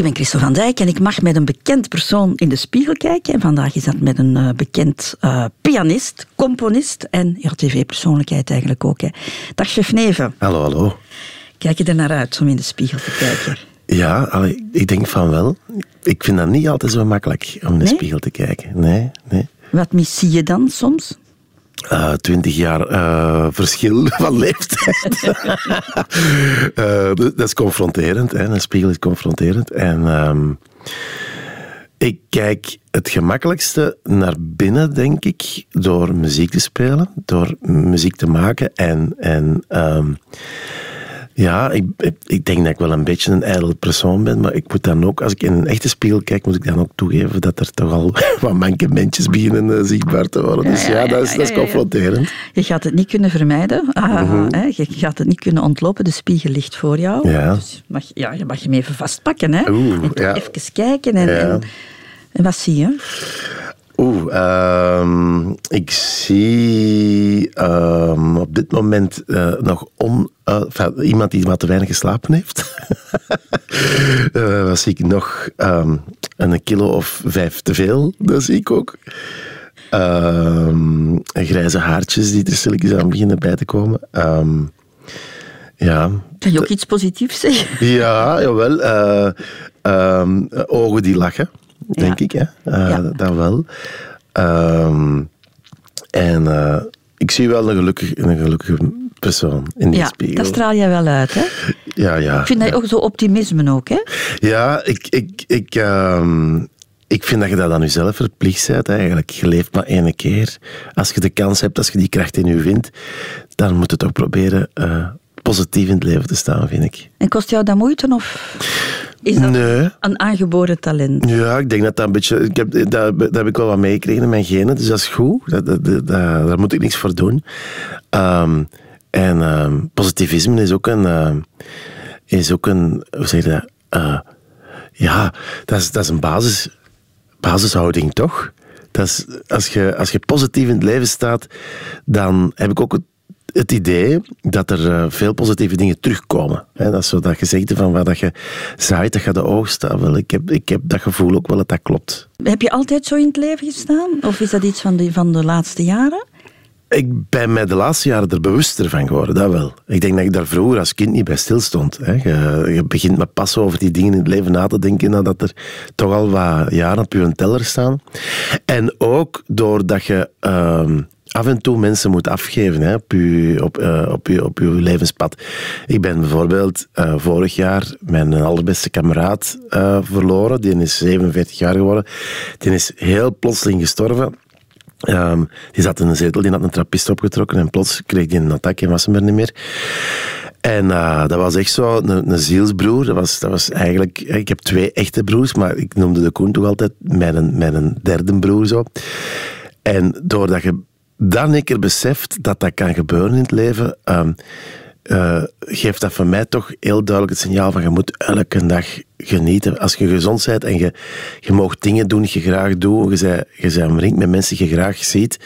Ik ben Christel van Dijk en ik mag met een bekend persoon in de spiegel kijken. En vandaag is dat met een uh, bekend uh, pianist, componist en ja, tv-persoonlijkheid eigenlijk ook. Hè. Dag chef Neven. Hallo, hallo. Kijk je er naar uit om in de spiegel te kijken? Ja, allee, ik denk van wel. Ik vind dat niet altijd zo makkelijk om in de Nee? spiegel te kijken. Nee, nee. Wat missie je dan soms? Eh, Twintig jaar eh, verschil van leeftijd. Eh, dat dat is confronterend. Hè. Een spiegel is confronterend. En ehm, ik kijk het gemakkelijkste naar binnen, denk ik, door muziek te spelen, door muziek te maken. En, en ehm, ja, ik, ik, denk dat ik wel een beetje een ijdel persoon ben, maar ik moet dan ook, als ik in een echte spiegel kijk, moet ik dan ook toegeven dat er toch al wat mankementjes beginnen eh, zichtbaar te worden. Dus Ja, dat is, dat is confronterend. Je gaat het niet kunnen vermijden. Ah, hè? Je gaat het niet kunnen ontlopen. De spiegel ligt voor jou. Ja. Dus mag, ja, je mag hem even vastpakken. Hè? Oeh, en toch even kijken. En, en, en wat zie je? Oeh, ehm, ik zie ehm, op dit moment eh, nog on, eh, enfin, iemand die wat te weinig geslapen heeft. Wat zie ik nog? Ehm, een kilo of vijf te veel, dat zie ik ook. Grijze haartjes die er stilletjes aan beginnen bij te komen. Ja, Kan je ook iets positiefs zeggen? ja, jawel. ogen die lachen, denk Ja. ik. Hè? Eh, Ja. Dat wel. Ehm, en eh, ik zie wel een gelukkig, een gelukkige persoon in die Ja, spiegel. dat straal jij wel uit. Hè? ja, ja. Ik vind dat ook zo optimisme ook. Hè? Ja, ik, ik, ik, ehm, ik vind dat je dat aan jezelf verplicht bent. Eigenlijk. Je leeft maar één keer. Als je de kans hebt, als je die kracht in je vindt, dan moet je toch proberen eh, positief in het leven te staan, vind ik. En kost jou dat moeite of is dat Nee. een aangeboren talent? Ja, ik denk dat dat een beetje... Ik heb, dat, dat heb ik wel wat meegekregen in mijn genen, dus dat is goed. Dat, dat, dat- dat- daar moet ik niks voor doen. Ehm, en ehm, positivisme is ook een... ehm, is ook een hoe zeg je dat? Eh, ja, dat is, dat is een basis, basishouding, toch? Dat is, als, je, als je positief in het leven staat, dan heb ik ook het, het idee dat er eh, veel positieve dingen terugkomen. Dat is zo dat gezegde van wat dat je zaait, dat je de oogst. Wel, ik, heb, ik heb dat gevoel ook wel dat dat klopt. Heb je altijd zo in het leven gestaan? Of is dat iets van de, van de laatste jaren? Ik ben mij de laatste jaren er bewuster van geworden, dat wel. Ik denk dat ik daar vroeger als kind niet bij stilstond. Hè. Je, je begint met pas over die dingen in het leven na te denken nadat er toch al wat jaren op je teller staan. En ook doordat je ehm, af en toe mensen moet afgeven hè, op, je, op, eh, op, je, op je levenspad. Ik ben bijvoorbeeld eh, vorig jaar mijn allerbeste kameraad eh, verloren. Die is 47 jaar geworden. Die is heel plotseling gestorven. Ehm, die zat in een zetel, die had een trappist opgetrokken en plots kreeg hij een attack en was hem er niet meer. En dat was echt zo een, een zielsbroer. Dat was, dat was eigenlijk... Ik heb twee echte broers, maar ik noemde de Koen toch altijd mijn, mijn derde broer zo. En doordat je dan een keer beseft dat dat kan gebeuren in het leven, ehm, eh, geeft dat voor mij toch heel duidelijk het signaal van je moet elke dag genieten. Als je gezond bent en je, je mag dingen doen die je graag doet, je bent, je bent omringd met mensen die je graag ziet,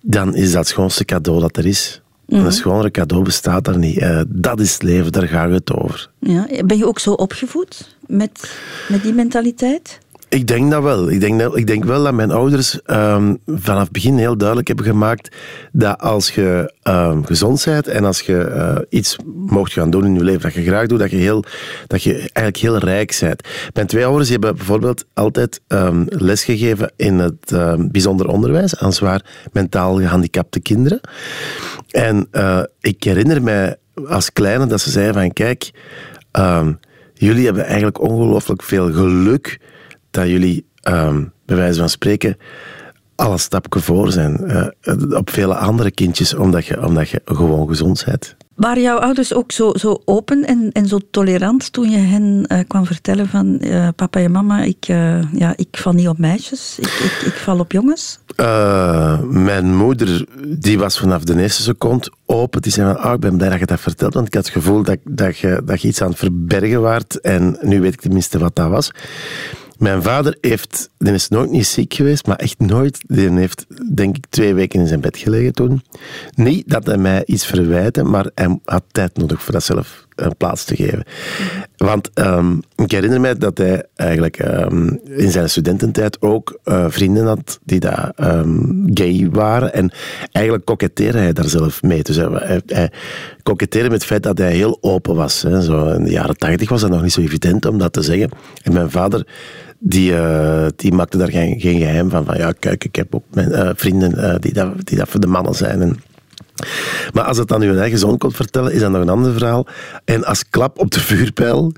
dan is dat het schoonste cadeau dat er is. Mhm. Een schonere cadeau bestaat er niet. Eh, dat is het leven, daar gaat het over. Ja. Ben je ook zo opgevoed met, met die mentaliteit? Ik denk dat wel. Ik denk, ik denk wel dat mijn ouders ehm, vanaf het begin heel duidelijk hebben gemaakt dat als je ehm, gezond bent en als je eh, iets mocht gaan doen in je leven dat je graag doet, dat je, heel, dat je eigenlijk heel rijk bent. Mijn twee ouders hebben bijvoorbeeld altijd ehm, lesgegeven in het bijzonder onderwijs aan zwaar mentaal gehandicapte kinderen. En eh, ik herinner mij als kleine dat ze zeiden van kijk, jullie hebben eigenlijk ongelooflijk veel geluk dat jullie, ehm, bij wijze van spreken, al een stapje voor zijn eh, op vele andere kindjes, omdat je, omdat je gewoon gezond bent. Waren jouw ouders ook zo, zo open en, en zo tolerant toen je hen eh, kwam vertellen van eh, papa en mama, ik, eh, ja, ik val niet op meisjes, ik, ik, ik val op jongens? Eh, mijn moeder, die was vanaf de eerste seconde open. Die zei van, ah, ik ben blij dat je dat vertelt, want ik had het gevoel dat, dat, je, dat je iets aan het verbergen waart. En nu weet ik tenminste wat dat was. Mijn vader heeft, die is nooit niet ziek geweest, maar echt nooit. Die heeft, denk ik, twee weken in zijn bed gelegen toen. Niet dat hij mij iets verwijtte, maar hij had tijd nodig voor dat zelf een plaats te geven. Want ehm, ik herinner mij dat hij eigenlijk ehm, in zijn studententijd ook uh, vrienden had die daar um, gay waren. En eigenlijk koketteerde hij daar zelf mee. Dus hij, hij koketteerde met het feit dat hij heel open was. Hè. Zo in de jaren tachtig was dat nog niet zo evident om dat te zeggen. En mijn vader die, uh, die maakte daar geen, geen geheim van. Van ja, kijk, ik heb ook mijn, uh, vrienden uh, die, dat, die dat voor de mannen zijn. En, maar als het dan uw eigen zoon komt vertellen, is dat nog een ander verhaal. En als klap op de vuurpijl,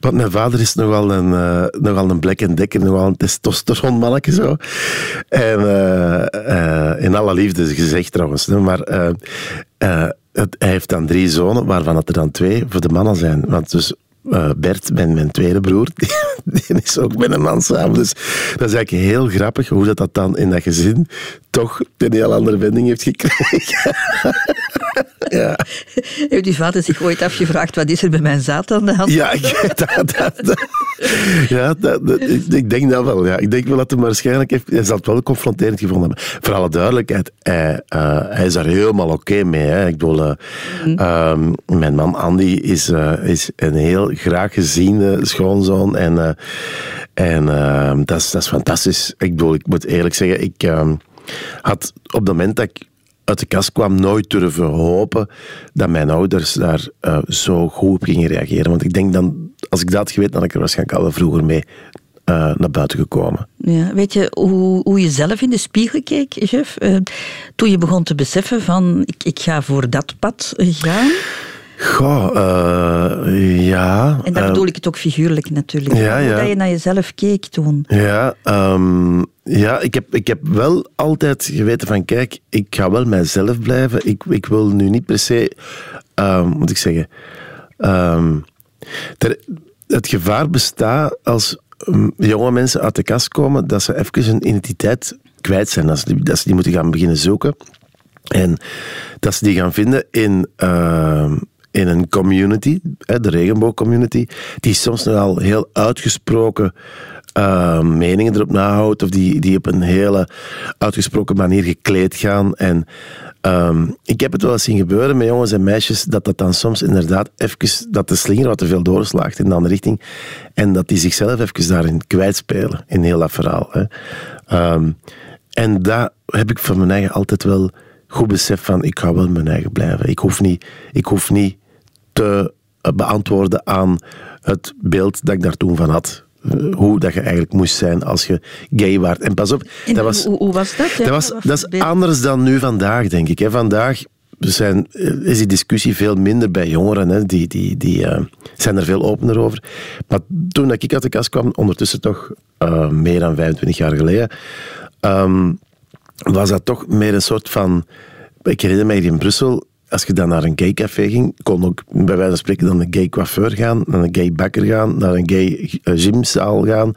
want mijn vader is nogal een, uh, nogal een black en dekker, nogal een testosteronmannetje zo. En in alle liefde gezegd trouwens, maar hij heeft dan drie zonen, waarvan het er dan twee voor de mannen zijn. Want dus uh, Bert, mijn, mijn tweede broer, die, die, is ook met een man samen. Dus dat is eigenlijk heel grappig hoe dat, dat dan in dat gezin toch een heel andere wending heeft gekregen. ja. Heeft uw vader zich ooit afgevraagd, wat is er bij mijn zaad aan de hand? Ja, ik, dat, dat, ja ik, ik, denk dat wel. Ja. Ik denk wel dat hij waarschijnlijk heeft, hij zal het wel confronterend gevonden hebben. Voor alle duidelijkheid, hij, uh, hij is daar helemaal oké okay mee. Hè. Ik bedoel, uh, mm. um, mijn man Andy is, is een heel graag geziene schoonzoon en, en ehm, dat, is, dat is fantastisch. Ik bedoel, ik moet eerlijk zeggen, ik ehm, had op het moment dat ik uit de kast kwam, nooit durven hopen dat mijn ouders daar uh, zo goed op gingen reageren. Want ik denk dan, als ik dat had geweten, dan had ik er waarschijnlijk al vroeger mee uh, naar buiten gekomen. Ja, weet je hoe, hoe je zelf in de spiegel keek, Jeff? Toen je begon te beseffen van, ik, ik ga voor dat pad gaan... Goh, uh, ja. En dan bedoel ik het ook figuurlijk natuurlijk. Ja, ja. Dat je naar jezelf keek toen. Ja, um, ja ik, heb, ik heb wel altijd geweten van, kijk, ik ga wel mijzelf blijven. Ik, ik wil nu niet per se, um, moet ik zeggen, um, ter, het gevaar bestaat als jonge mensen uit de kast komen, dat ze even hun identiteit kwijt zijn, dat ze die, dat ze die moeten gaan beginnen zoeken. En dat ze die gaan vinden in, uh, in een community, de regenboogcommunity, die soms nogal heel uitgesproken uh, meningen erop nahoudt, of die, die op een hele uitgesproken manier gekleed gaan. En um, ik heb het wel eens zien gebeuren met jongens en meisjes, dat dat dan soms inderdaad even, dat de slinger wat te veel doorslaagt in de andere richting, en dat die zichzelf even daarin kwijtspelen, in heel dat verhaal. Hè. Um, en dat heb ik van mijn eigen altijd wel goed besef van, ik ga wel mijn eigen blijven. Ik hoef niet, ik hoef niet te eh, beantwoorden aan het beeld dat ik daar toen van had. Eh, hoe dat je eigenlijk moest zijn als je gay waart. En pas op, dat was, hoe, hoe, was dat? dat, was, dat is anders dan nu vandaag, denk ik. Vandaag zijn, eh, is die discussie veel minder bij jongeren. Hè. Die, die, die uh, zijn er veel opener over. Maar toen ik uit de kast kwam, ondertussen toch uh, meer dan 25 jaar geleden, um, was dat toch meer een soort van... Ik herinner mij in Brussel, als je dan naar een gay café ging, kon ook bij wijze van spreken dan een gay coiffeur gaan, naar een gay bakker gaan, naar een gay gymzaal gaan.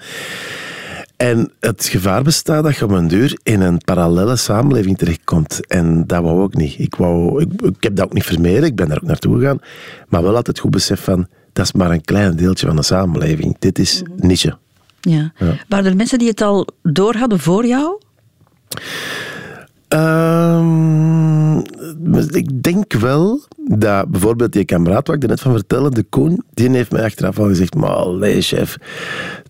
En het gevaar bestaat dat je op een duur in een parallele samenleving terechtkomt. En dat wou ook niet. Ik, wou, ik, ik heb dat ook niet vermeden, ik ben daar ook naartoe gegaan. Maar wel altijd goed besef van, dat is maar een klein deeltje van de samenleving. Dit is niche. Ja. ja. Waren er mensen die het al door hadden voor jou? Um, ik denk wel dat bijvoorbeeld die kameraad waar ik er net van vertelde, de Koen, die heeft mij achteraf al gezegd, maar allee, chef,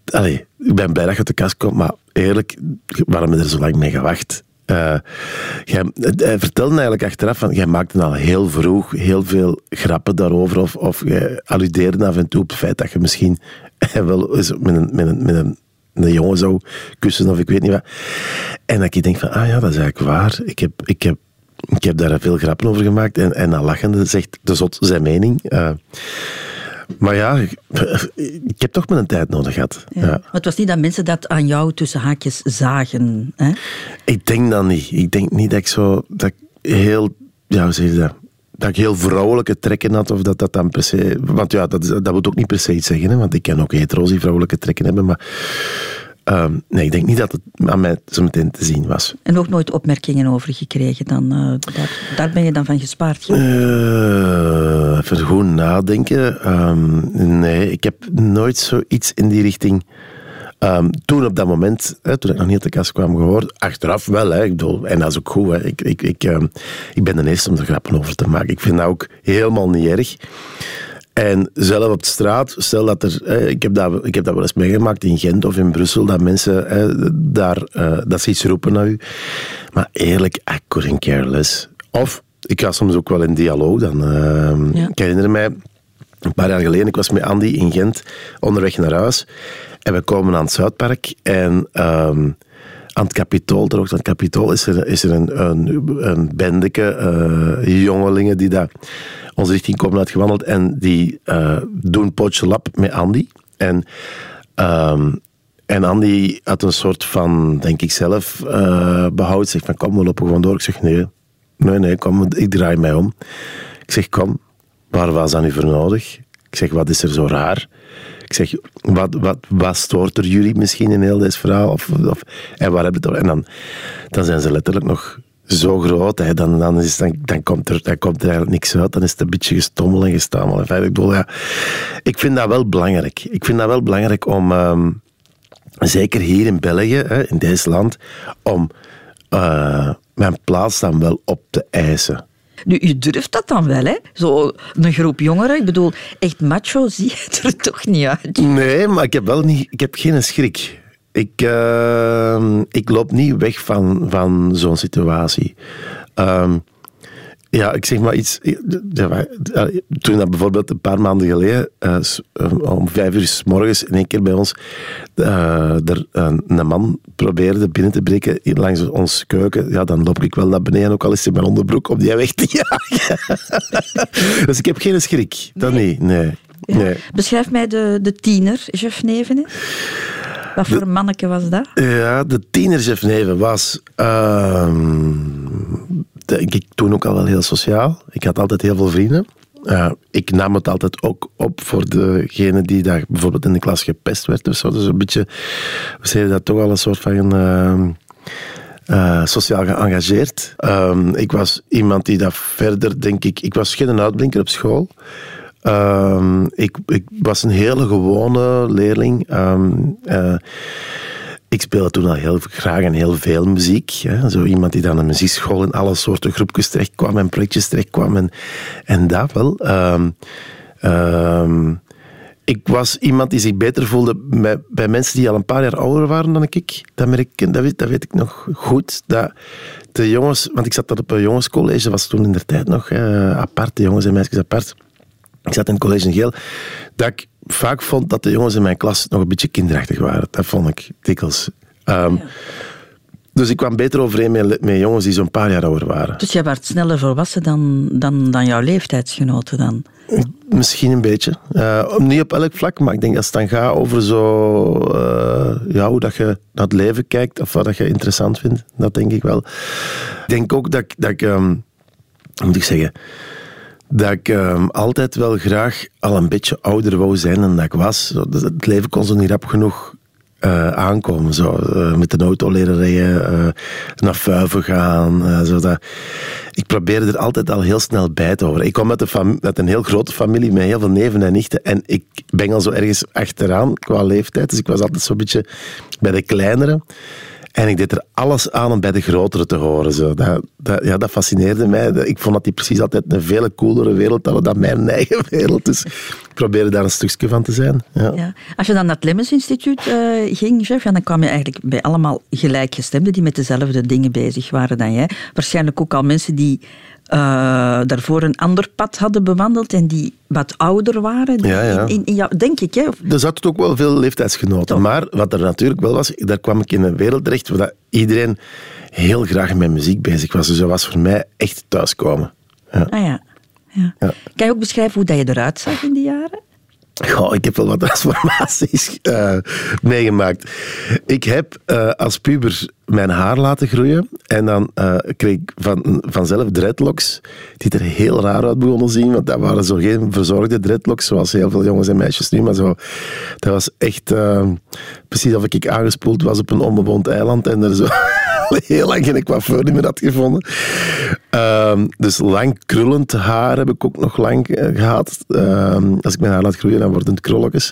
allee, ik ben blij dat je de kast komt, maar eerlijk, waarom heb je er zo lang mee gewacht? Uh, jij, hij vertelde eigenlijk achteraf van, jij maakte al heel vroeg heel veel grappen daarover, of, of je alludeerde af en toe op het feit dat je misschien wel eens met een, met een, met een een jongen zou kussen of ik weet niet wat. En dat ik denk van, ah ja, dat is eigenlijk waar. Ik heb, ik heb, ik heb daar veel grappen over gemaakt. En, en dan lachende zegt de zot zijn mening. Uh, maar ja, ik heb toch mijn tijd nodig gehad. Ja. ja. Maar het was niet dat mensen dat aan jou tussen haakjes zagen. Hè? Ik denk dat niet. Ik denk niet dat ik zo dat ik heel, ja, hoe zeg je dat? Dat ik heel vrouwelijke trekken had, of dat dat dan per se. Want ja, dat, dat wil ook niet per se iets zeggen, hè, want ik ken ook hetero's die vrouwelijke trekken hebben. Maar Um, nee, ik denk niet dat het aan mij zo meteen te zien was. En ook nooit opmerkingen over gekregen dan? Uh, daar, daar, ben je dan van gespaard? Uh, even goed nadenken. Um, nee, ik heb nooit zoiets in die richting... Um, toen op dat moment, hè, toen ik nog niet uit de kast kwam gehoord, achteraf wel, hè, ik bedoel, en dat is ook goed. Hè, ik, ik, ik, ik ben de eerste om er grappen over te maken. Ik vind dat ook helemaal niet erg. En zelf op de straat, stel dat er, eh, ik, heb dat, ik heb dat wel eens meegemaakt in Gent of in Brussel, dat mensen eh, daar, eh, dat ze iets roepen naar u. Maar eerlijk, I couldn't care less. Of, ik ga soms ook wel in dialoog dan. Uh, Ik herinner mij, een paar jaar geleden, ik was met Andy in Gent onderweg naar huis. En we komen aan het Zuidpark en... ehm aan het Capitool, ter hoogte aan het Capitool, is er, is er een, een, een bendeke eh, jongelingen die daar onze richting komen uitgewandeld en die eh, doen potje lap met Andy. En, ehm, en Andy had een soort van, denk ik zelf, eh behoud. Zegt van, kom, we lopen gewoon door. Ik zeg, nee, nee, nee, kom, ik draai mij om. Ik zeg, kom, waar was dat nu voor nodig? Ik zeg, wat is er zo raar? Ik zeg, wat, wat, wat stoort er jullie misschien in heel deze verhaal? Of, of, en waar hebben het? En dan, dan zijn ze letterlijk nog zo groot. Dan, dan, is, dan, dan, komt er, dan komt er eigenlijk niks uit. Dan is het een beetje gestommel en feitelijk, ik, ja, ik vind dat wel belangrijk. Ik vind dat wel belangrijk om, ehm, zeker hier in België, hè, in deze land, om eh, mijn plaats dan wel op te eisen. Nu, je durft dat dan wel, hè? Zo een groep jongeren. Ik bedoel, echt macho zie je er toch niet uit. Nee, maar ik heb wel niet, ik heb geen schrik. Ik, uh, ik loop niet weg van, van zo'n situatie. Um, ja, ik zeg maar iets. Toen dat bijvoorbeeld een paar maanden geleden, uh, om vijf uur s morgens, in één keer bij ons, uh, er een, man probeerde binnen te breken langs ons keuken, ja, dan loop ik wel naar beneden, ook al is hij mijn onderbroek op die weg te jagen. dus ik heb geen schrik. Dat nee. niet, nee. Ja. nee. Beschrijf mij de, de tiener, Jeff Nevenen. Wat voor manneke was dat? Ja, de tiener Jeff Neven was... Uh, denk ik toen ook al wel heel sociaal. Ik had altijd heel veel vrienden. Uh, ik nam het altijd ook op voor degene die daar bijvoorbeeld in de klas gepest werd of zo. Dus een beetje, we zeiden dat toch al een soort van... Uh, uh, sociaal geëngageerd. Um, ik was iemand die dat verder, denk ik... Ik was geen uitblinker op school. Um, ik, ik, was een hele gewone leerling. Ik speelde toen al heel graag en heel veel muziek. Hè. Zo iemand die dan een muziekschool in alle soorten groepjes terecht kwam en projectjes terecht kwam. En, en dat wel. Um, um, ik was iemand die zich beter voelde bij, mensen die al een paar jaar ouder waren dan ik. Dat, merk, dat, weet, dat weet ik nog goed. Dat de jongens, want ik zat dat op een jongenscollege, was toen in de tijd nog apart, de jongens en meisjes apart. Ik zat in het college in Geel, dat ik vaak vond dat de jongens in mijn klas nog een beetje kinderachtig waren. Dat vond ik dikwijls. Um, ja. Dus ik kwam beter overeen met, met jongens die zo'n paar jaar ouder waren. Dus jij werd sneller volwassen dan, dan, dan jouw leeftijdsgenoten dan? Misschien een beetje. Uh, niet op elk vlak, maar ik denk dat het dan gaat over zo, uh, ja, hoe dat je naar het leven kijkt of wat dat je interessant vindt. Dat denk ik wel. Ik denk ook dat, dat ik, um, hoe moet ik zeggen, dat ik um, altijd wel graag al een beetje ouder wou zijn dan dat ik was. Het leven kon zo niet rap genoeg uh, aankomen. Zo, uh, met de auto leren rijden, uh, naar Fuiven gaan. zo dat. Ik probeerde er altijd al heel snel bij te horen. Ik kom uit een, uit een heel grote familie met heel veel neven en nichten. En ik ben al zo ergens achteraan qua leeftijd. Dus ik was altijd zo'n beetje bij de kleinere. En ik deed er alles aan om bij de grotere te horen. Zo. Dat, dat, ja, dat fascineerde mij. Ik vond dat die precies altijd een veel coolere wereld hadden dan mijn eigen wereld. Dus ik probeerde daar een stukje van te zijn. Ja. Als je dan naar het Lemmens Instituut uh, ging, Jeff, ja, dan kwam je eigenlijk bij allemaal gelijkgestemden die met dezelfde dingen bezig waren dan jij. Waarschijnlijk ook al mensen die uh, daarvoor een ander pad hadden bewandeld en die wat ouder waren. Ja, ja. In, in, in jou, denk ik. Hè? Er zaten ook wel veel leeftijdsgenoten. Toch. Maar wat er natuurlijk wel was, daar kwam ik in een wereld terecht waar iedereen heel graag met muziek bezig was. Dus dat was voor mij echt thuiskomen. Ja. Ah ja. ja. ja. Kan je ook beschrijven hoe dat je eruit zag in die jaren? Goh, ik heb wel wat transformaties uh, meegemaakt. Ik heb uh, als puber mijn haar laten groeien. En dan uh, kreeg ik van, vanzelf dreadlocks, die er heel raar uit begonnen zien. Want dat waren zo geen verzorgde dreadlocks, zoals heel veel jongens en meisjes nu. Maar zo, dat was echt precies of ik aangespoeld was op een onbewoond eiland en er zo heel lang geen coiffeur niet meer had gevonden. Um, dus lang krullend haar heb ik ook nog lang gehad. Um, als ik mijn haar laat groeien, dan worden het krulletjes.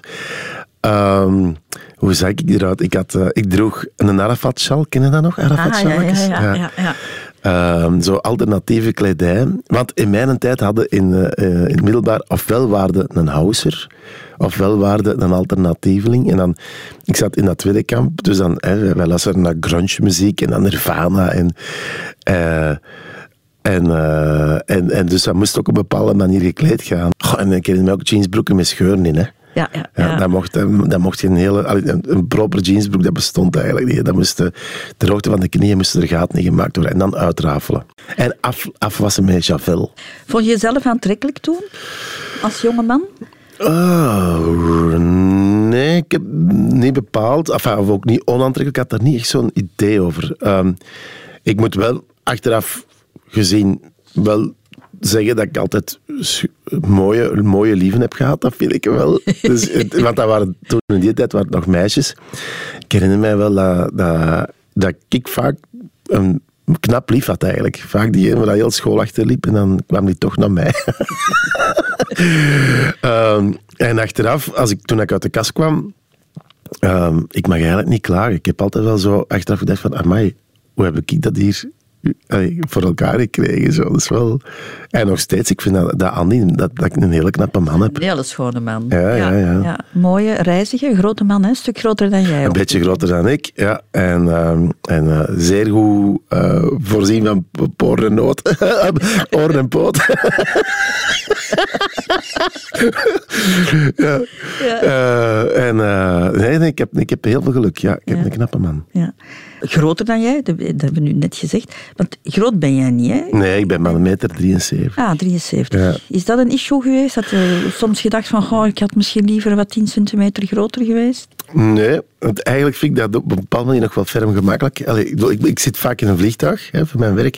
Um, hoe zag ik eruit? Ik, had, uh, ik droeg een Arafat-sjal. Ken je dat nog? Ah, ja, ja, ja, ja, ja. Ehm, zo alternatieve kledij. Want in mijn tijd hadden in, eh, in het middelbaar ofwel waarde een houser, ofwel waarde een alternatieveling. En dan, ik zat in dat tweede kamp, dus dan, hè, wij luisterden naar grunge muziek en dan Nirvana en... eh, en, eh, en, en dus dat moest ook op een bepaalde manier gekleed gaan. En ik herinner me ook jeansbroeken met scheuren in, hè. Ja, ja, Ja. Dat, mocht, dat mocht geen hele... Een, een proper jeansbroek, dat bestond eigenlijk niet. Dat moest, eh, de hoogte van de knieën moesten er gaten in gemaakt worden. En dan uitrafelen. En af, afwassen met Javel. Vond je jezelf aantrekkelijk toen? Als jonge man? Oh, nee, ik heb niet bepaald. Enfin, of ook niet onaantrekkelijk. Ik had daar niet echt zo'n idee over. Ehm, ik moet wel achteraf gezien wel zeggen dat ik altijd mooie, mooie lieven heb gehad. Dat vind ik wel. Dus, want dat waren, toen in die tijd waren het nog meisjes. Ik herinner mij wel dat, dat, dat ik vaak een knap lief had eigenlijk. Vaak die waar heel school achterliep en dan kwam die toch naar mij. Ehm, en achteraf, als ik, toen ik uit de kast kwam, ehm, ik mag eigenlijk niet klagen. Ik heb altijd wel zo achteraf gedacht van, amai, hoe heb ik dat hier voor elkaar gekregen? Zo. Dat is wel... En nog steeds, ik vind dat, dat Andy, dat, dat ik een hele knappe man heb. Een hele schone man. Ja, ja, ja. Mooie, reizige, grote man, hè? een stuk groter dan jij. Een ook. beetje groter dan ik, ja. En, ehm, en eh, zeer goed eh, voorzien van poren en noot. Oren en poot. ja. Ja. Eh, en nee, nee, ik, heb, ik heb heel veel geluk. Ja, ik heb Ja. een knappe man. Ja. Groter dan jij, dat, dat hebben we nu net gezegd. Want groot ben jij niet, hè? Nee, ik ben maar een meter 73. Ah, 73. Ja. Is dat een issue geweest? Had je soms gedacht van, goh, ik had misschien liever wat 10 centimeter groter geweest? Nee, want eigenlijk vind ik dat op een bepaalde manier nog wel ferm gemakkelijk. Allee, ik, ik, ik zit vaak in een vliegtuig hè, voor mijn werk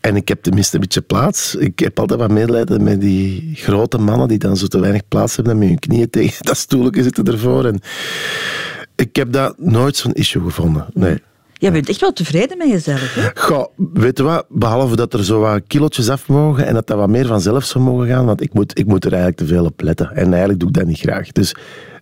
en ik heb tenminste een beetje plaats. Ik heb altijd wat medelijden met die grote mannen die dan zo te weinig plaats hebben en met hun knieën tegen dat stoeltje zitten ervoor. En ik heb dat nooit zo'n issue gevonden. Nee. Jij bent echt wel tevreden met jezelf, hè? Goh, weet je wat? Behalve dat er zo wat kilootjes af mogen en dat dat wat meer vanzelf zou mogen gaan, want ik moet, ik moet er eigenlijk te veel op letten. En eigenlijk doe ik dat niet graag. Dus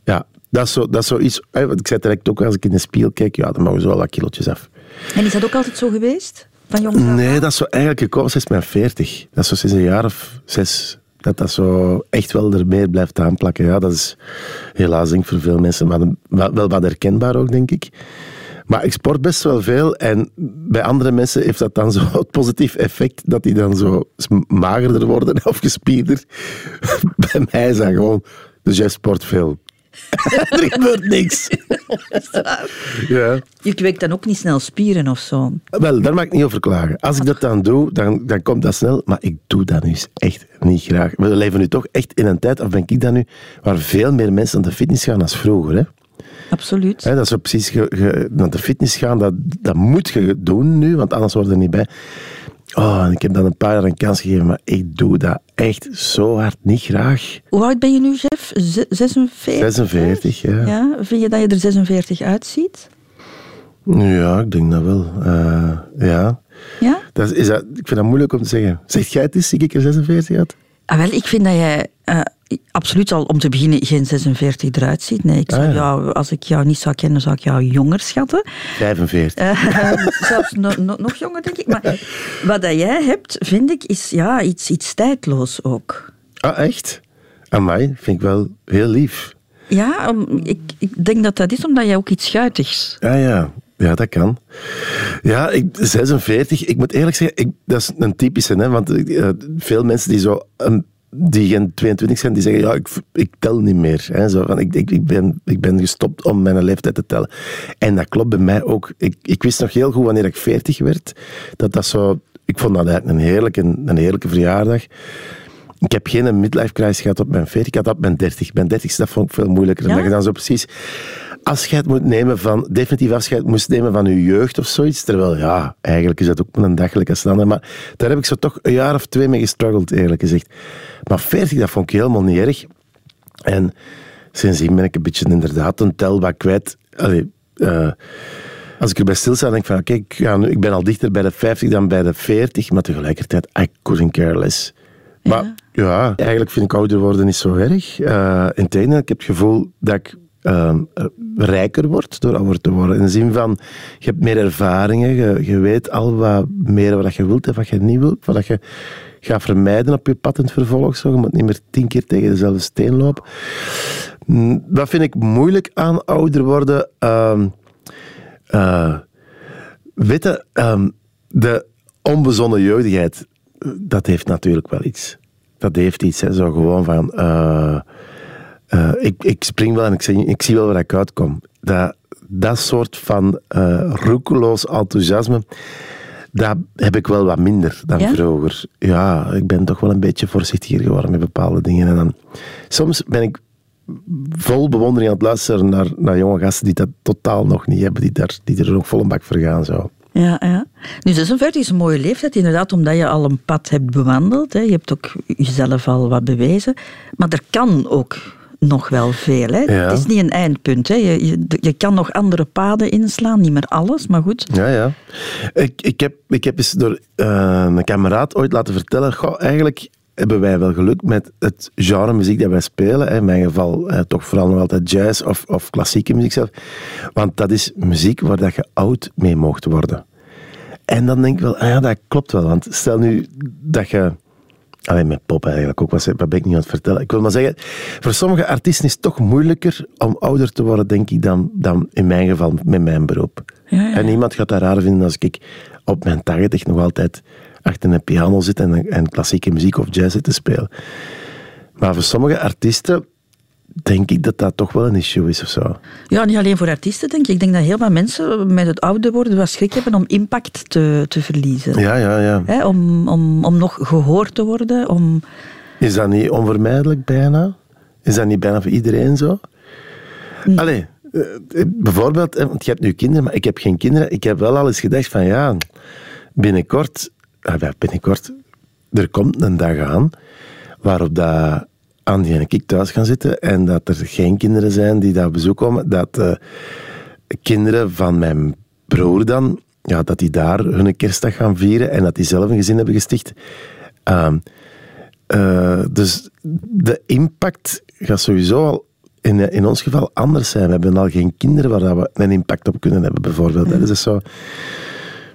ja, dat is, zo, dat is zoiets... Want ik zei direct ook, als ik in de spiegel kijk, ja, dan mogen zo wel wat kilootjes af. En is dat ook altijd zo geweest? Van jongs? Nee, dat is zo eigenlijk gekomen sinds mijn 40. Dat is zo sinds een jaar of zes. Dat dat zo echt wel er meer blijft aanplakken. Ja, dat is helaas denk ik voor veel mensen maar wel wat herkenbaar ook, denk ik. Maar ik sport best wel veel en bij andere mensen heeft dat dan zo het positief effect dat die dan zo magerder worden of gespierder. bij mij is dat gewoon, dus jij sport veel. er gebeurt niks. ja. Je kweekt dan ook niet snel spieren of zo. Wel, daar mag ik niet over klagen. Als ik dat dan doe, dan, dan komt dat snel. Maar ik doe dat nu echt niet graag. We leven nu toch echt in een tijd, of ben ik dat nu, waar veel meer mensen naar de fitness gaan als vroeger. Hè? Absoluut. Hè, dat is precies ge- ge- naar de fitness gaan, dat, dat moet je doen nu, want anders word je er niet bij. Oh, ik heb dan een paar jaar een kans gegeven, maar ik doe dat echt zo hard niet graag. Hoe oud ben je nu, Jeff? Z- 46? 46, ja. Ja, vind je dat je er 46 uitziet? Ja, ik denk dat wel. Eh, ja. Ja? Dat is, is dat, ik vind dat moeilijk om te zeggen. Zeg jij het eens, zie ik er 46 uit? Ah, wel, ik vind dat jij eh, absoluut al om te beginnen geen 46 eruit ziet. Nee, ik zou Ah, ja. jou, als ik jou niet zou kennen, zou ik jou jonger schatten. 45. Eh, zelfs no- no- nog jonger, denk ik. Maar wat dat jij hebt, vind ik, is ja, iets, iets tijdloos ook. Ah, echt? Amai, vind ik wel heel lief. Ja, ik, ik denk dat dat is omdat jij ook iets schuitigs... Ja, ja. Ja, dat kan. Ja, ik, 46. Ik moet eerlijk zeggen, ik, dat is een typische. Hè, want eh, veel mensen die zo... een- die geen 22 zijn, die zeggen, ja, ik, ik tel niet meer. Hè, zo van, ik, ik, ik, ben, ik ben gestopt om mijn leeftijd te tellen. En dat klopt bij mij ook. Ik, ik wist nog heel goed wanneer ik 40 werd, dat dat zo... Ik vond dat eigenlijk een heerlijke, een heerlijke verjaardag. Ik heb geen midlife crisis gehad op mijn 40, ik had dat op mijn 30. Mijn 30 dat vond ik veel moeilijker. Ja? Omdat je dan zo precies afscheid moet nemen van, definitief afscheid moest nemen van je jeugd of zoiets. Terwijl, ja, eigenlijk is dat ook een dagelijk als een ander. Maar daar heb ik zo toch een jaar of twee mee gestruggeld, eerlijk gezegd. Maar 40, dat vond ik helemaal niet erg. En sindsdien ben ik een beetje inderdaad een tel wat kwijt. Allee, eh, als ik erbij stilsta, denk ik van, kijk, ik, ga nu- ik ben al dichter bij de 50 dan bij de 40, maar tegelijkertijd, I couldn't care less. Maar ja, eigenlijk vind ik ouder worden niet zo erg. Uh, Integendeel, ik heb het gevoel dat ik ehm, rijker wordt door ouder te worden. In de zin van, je hebt meer ervaringen, je, weet al wat meer wat je wilt en wat je niet wilt, wat je gaat vermijden op je pad in het vervolg. Zo. Je moet niet meer tien keer tegen dezelfde steen lopen. Mm, Wat vind ik moeilijk aan ouder worden? Ehm eh, weet je, ehm, de onbezonnen jeugdigheid, dat heeft natuurlijk wel iets. Dat heeft iets, hè. zo gewoon van... eh, eh, ik, ik spring wel en ik zie, ik zie wel waar ik uitkom. Dat, dat soort van eh roekeloos enthousiasme, dat heb ik wel wat minder dan Ja? vroeger. Ja, ik ben toch wel een beetje voorzichtiger geworden met bepaalde dingen. En dan, soms ben ik vol bewondering aan het luisteren naar, naar jonge gasten die dat totaal nog niet hebben, die, daar, die er nog vol een bak voor gaan. Zo. Ja, ja. Nu, 46 is een mooie leeftijd, inderdaad, omdat je al een pad hebt bewandeld. Hè. Je hebt ook jezelf al wat bewezen. Maar er kan ook nog wel veel. Hè. Ja. Het is niet een eindpunt. Hè. Je, je, je kan nog andere paden inslaan, niet meer alles, maar goed. Ja, ja. Ik, ik, heb, ik heb eens door eh, een kameraad ooit laten vertellen, goh, eigenlijk hebben wij wel geluk met het genre muziek dat wij spelen. hè. In mijn geval eh, toch vooral nog altijd jazz of, of klassieke muziek zelf. Want dat is muziek waar dat je oud mee mocht worden. En dan denk ik wel, ah ja, dat klopt wel. Want stel nu dat je... Alleen met pop eigenlijk ook, wat ben ik niet aan het vertellen. Ik wil maar zeggen, voor sommige artiesten is het toch moeilijker om ouder te worden, denk ik, dan, dan in mijn geval met mijn beroep. Ja, ja. En niemand gaat dat raar vinden als ik op mijn 80 nog altijd achter een piano zit en, en klassieke muziek of jazz zit te spelen. Maar voor sommige artiesten denk ik dat dat toch wel een issue is of zo. Ja, niet alleen voor artiesten, denk ik. Ik denk dat heel veel mensen met het ouder worden wat schrik hebben om impact te, te verliezen. Ja, ja, ja. Om, om, om nog gehoord te worden, om... Is dat niet onvermijdelijk bijna? Is dat niet bijna voor iedereen zo? Allee, eh, bijvoorbeeld, eh, want je hebt nu kinderen, maar ik heb geen kinderen. Ik heb wel al eens gedacht van ja, binnenkort, ah, ja, binnenkort, er komt een dag aan waarop dat Andy en ik thuis gaan zitten en dat er geen kinderen zijn die daar op bezoek komen. Dat eh, kinderen van mijn broer dan, ja, dat die daar hun kerstdag gaan vieren en dat die zelf een gezin hebben gesticht. Ehm, eh, dus de impact gaat sowieso al in, in ons geval anders zijn. We hebben al geen kinderen waar dat we een impact op kunnen hebben, bijvoorbeeld. hè. Dus dat is zo...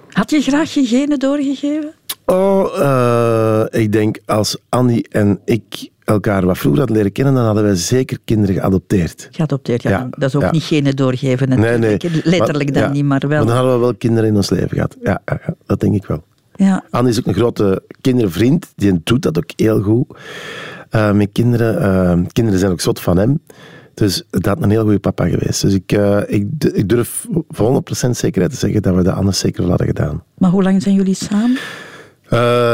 Had je graag je genen doorgegeven? Oh, eh, ik denk als Annie en ik elkaar wat vroeger hadden leren kennen, dan hadden wij zeker kinderen geadopteerd. Geadopteerd, ja. Ja, dat is ook ja. niet genen doorgeven natuurlijk. Letterlijk dan ja, niet, maar wel. dan hadden we wel kinderen in ons leven gehad. Ja, dat denk ik wel. Ja. Anne is ook een grote kindervriend. Die doet dat ook heel goed. eh, met kinderen. Eh, kinderen zijn ook zot van hem. Dus dat had een heel goede papa geweest. Dus ik, eh, ik, ik durf voor 100% zekerheid te zeggen dat we dat anders zeker wel hadden gedaan. Maar hoe lang zijn jullie samen?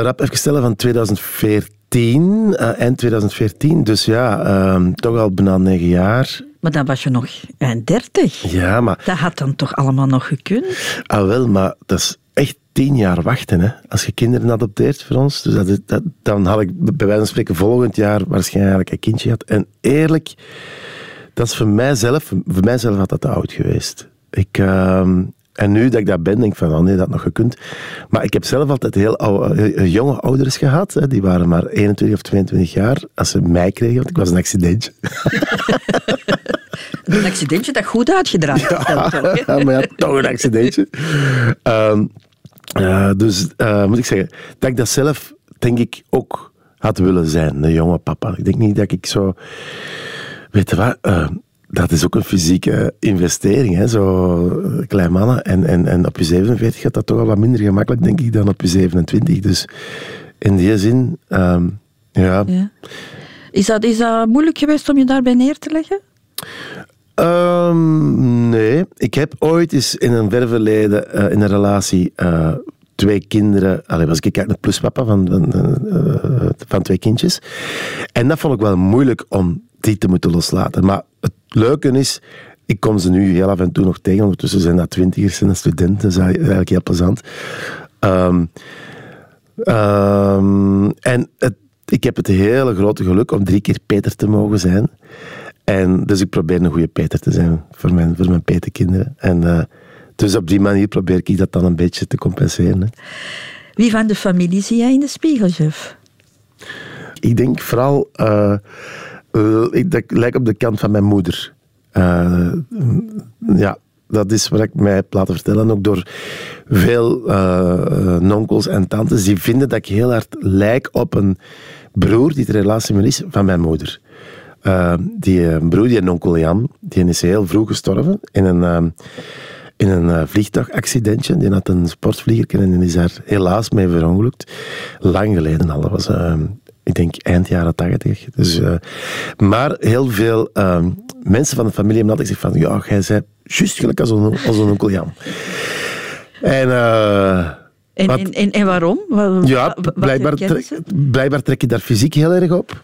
Rap even stellen van 2014, eh, eind 2014. Dus ja, eh, toch al bijna negen jaar. Maar dan was je nog eind dertig. Ja, maar Dat had dan toch allemaal nog gekund? Ah, wel, maar dat is echt tien jaar wachten, hè. Als je kinderen adopteert voor ons. Dus dat, dan had ik bij wijze van spreken volgend jaar waarschijnlijk een kindje gehad. En eerlijk, dat is voor mijzelf, voor mijzelf had dat te oud geweest. Ik, ehm, en nu dat ik dat ben, denk ik van, oh nee, dat nog gekund. Maar ik heb zelf altijd heel oude, eh, eh, jonge ouders gehad. Hè. Die waren maar 21 of 22 jaar als ze mij kregen, want ik was een accidentje. Een accidentje dat goed uitgedraaid dan toch? Ja, maar ja, toch een accidentje. Ehm, eh, dus moet ik zeggen, dat ik dat zelf, denk ik, ook had willen zijn, een jonge papa. Ik denk niet dat ik zo... Weet je wat? Dat is ook een fysieke investering, hè? zo eh, klein mannen. En, en, en op je 47 gaat dat toch al wat minder gemakkelijk, denk ik, dan op je 27. Dus in die zin, ehm, ja, Ja. Is, dat, is dat moeilijk geweest om je daarbij neer te leggen? Ehm, nee, ik heb ooit eens in een ver verleden eh, in een relatie eh, twee kinderen. Allee, was ik eigenlijk een pluspapa van, van, van twee kindjes. En dat vond ik wel moeilijk om die te moeten loslaten. Maar leuke is, ik kom ze nu heel af en toe nog tegen. Ondertussen zijn dat twintigers en studenten. Dat is eigenlijk heel plezant. Ehm, ehm, en het, ik heb het hele grote geluk om drie keer Peter te mogen zijn. En dus ik probeer een goede Peter te zijn voor mijn, voor mijn Peterkinderen. En eh, dus op die manier probeer ik dat dan een beetje te compenseren. Hè. Wie van de familie zie jij in de spiegel, Jeff? Ik denk vooral, eh, ik, dat ik lijk op de kant van mijn moeder. Eh, ja, dat is wat ik mij heb laten vertellen, ook door veel uh, nonkels en tantes, die vinden dat ik heel hard lijk op een broer die de relatie met is van mijn moeder. Uh, die broer, die onkel Jan, die is heel vroeg gestorven in een, in een vliegtuigaccidentje. Die had een sportvlieger en is daar helaas mee verongelukt. Lang geleden al, dat was ik denk eind jaren tachtig. Dus, uh, maar heel veel uh, mensen van de familie hebben altijd gezegd van, ja, jij zei juist gelijk als een, als een onkel Jan. En... Uh, en, wat, en, en, waarom? Wat, ja, blijkbaar, trek, blijkbaar trek je daar fysiek heel erg op.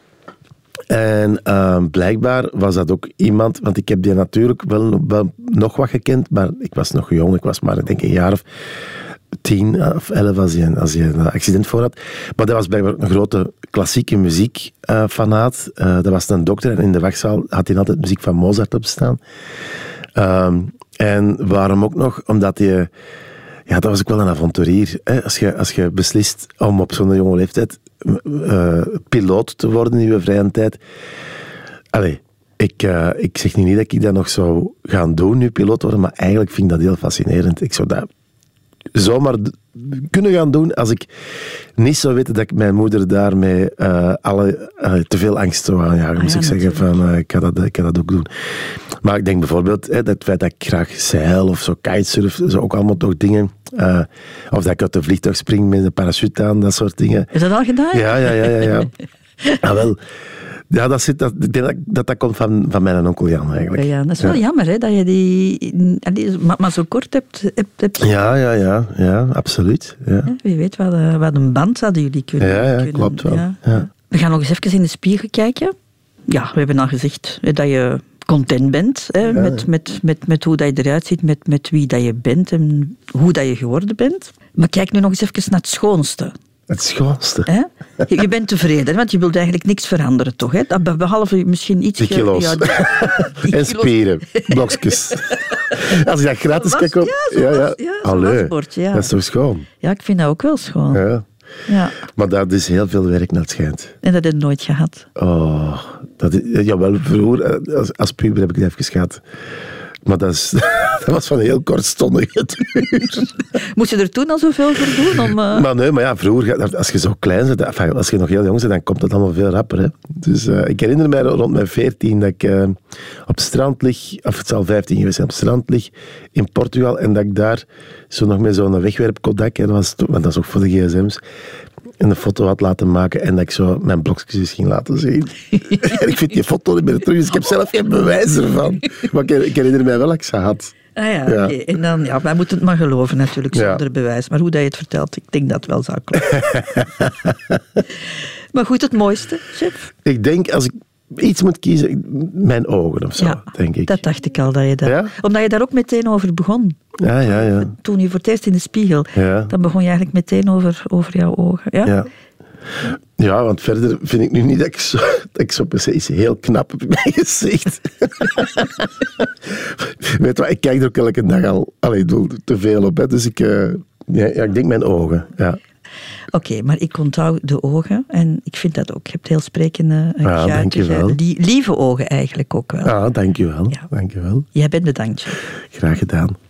En uh, blijkbaar was dat ook iemand, want ik heb die natuurlijk wel, wel, nog wat gekend, maar ik was nog jong, ik was maar ik denk een jaar of tien of elf als je, als je een accident voor had. Maar dat was blijkbaar een grote klassieke muziekfanaat. Uh, dat was een dokter en in de wachtzaal had hij altijd muziek van Mozart op staan. Uh, en waarom ook nog? Omdat je... Ja, dat was ook wel een avonturier. Hè? Als, je, als je beslist om op zo'n jonge leeftijd uh, piloot te worden in je vrije tijd. Allee, ik, ik zeg niet dat ik dat nog zou gaan doen, nu piloot worden, maar eigenlijk vind ik dat heel fascinerend. Ik zou dat zomaar kunnen gaan doen als ik niet zou weten dat ik mijn moeder daarmee uh, alle, uh, te veel angst zou aanjagen. Ah, moest ik zeggen van, uh, ik, ga dat, ik ga dat ook doen. Maar ik denk bijvoorbeeld, hè, dat het feit dat ik graag zeil of zo kitesurf, zo ook allemaal toch dingen. of dat ik uit de vliegtuig spring met een parachute aan, dat soort dingen. Is dat al gedaan? Ja, ja, ja. ja, ja. ah, wel. Ja, dat, zit, dat, dat, dat, dat komt van, van mijn onkel Jan eigenlijk. Ja, dat is wel jammer hè, dat je die, maar, maar, zo kort hebt, hebt, hebt, Ja, ja, ja, ja absoluut. Ja. wie weet wat, eh, wat een band hadden jullie kunnen Ja, ja kunnen, klopt wel. Ja. We gaan nog eens even in de spiegel kijken. Ja, we hebben al gezegd hè, dat je content bent hè, met, met, met, met hoe dat je eruit ziet, met, met wie dat je bent en hoe dat je geworden bent. Maar kijk nu nog eens even naar het schoonste. Het schoonste. Hè? Je bent tevreden, want je wilt eigenlijk niks veranderen, toch? Hè? Behalve misschien iets... Ja, die... en spieren, blokjes. Als je dat gratis kijkt op... Ja, ja. ja. Allee, ja. dat is toch schoon? Ja, ik vind dat ook wel schoon. Ja. Ja. Maar dat is heel veel werk naar het schijnt. En dat heb je nooit gehad? Oh, dat is, jawel, vroeger, als, als puber heb ik het even gehad. Maar dat, is, dat was van een heel kortstondige duur. Moest je er toen al zoveel voor doen? Om, uh... Maar nee, maar ja, vroeger, als je zo klein bent, als je nog heel jong bent, dan komt het allemaal veel rapper. Hè. Dus uh, ik herinner me rond mijn veertien dat ik uh, op het strand lig, of het zal vijftien geweest zijn, op het strand lig in Portugal en dat ik daar zo nog met zo'n wegwerpkodak, dat, was, want dat is ook voor de gsm's, een foto had laten maken en dat ik zo mijn blokjes ging laten zien. en ik vind die foto niet meer terug, dus ik heb zelf geen bewijs ervan. Maar ik, ik herinner mij wel dat ik ze had. Ah ja, ja. En dan, ja, wij moeten het maar geloven natuurlijk, zonder bewijs. Maar hoe dat je het vertelt, ik denk dat het wel zou kloppen. maar goed, het mooiste, chef? Ik denk, als ik iets moet kiezen, mijn ogen of zo, ja, denk ik. dat dacht ik al, dat je dat... Ja? Omdat je daar ook meteen over begon. Ja, ja, ja. Toen je voor het eerst in de spiegel, ja. dan begon je eigenlijk meteen over, over jouw ogen. Ja? ja. Ja, want verder vind ik nu niet dat ik zo, dat ik zo precies heel knap heb mijn gezicht. Weet wat, ik kijk er ook elke dag al allee, te veel op, hè, dus ik, uh, ja, ik denk mijn ogen. Ja. Oké, maar ik onthoud de ogen en ik vind dat ook. Je hebt heel sprekende uh, ja, dankjewel. Die lieve ogen eigenlijk ook wel. Ja, dankjewel. Ja. dankjewel. Jij bent bedankt. Graag gedaan.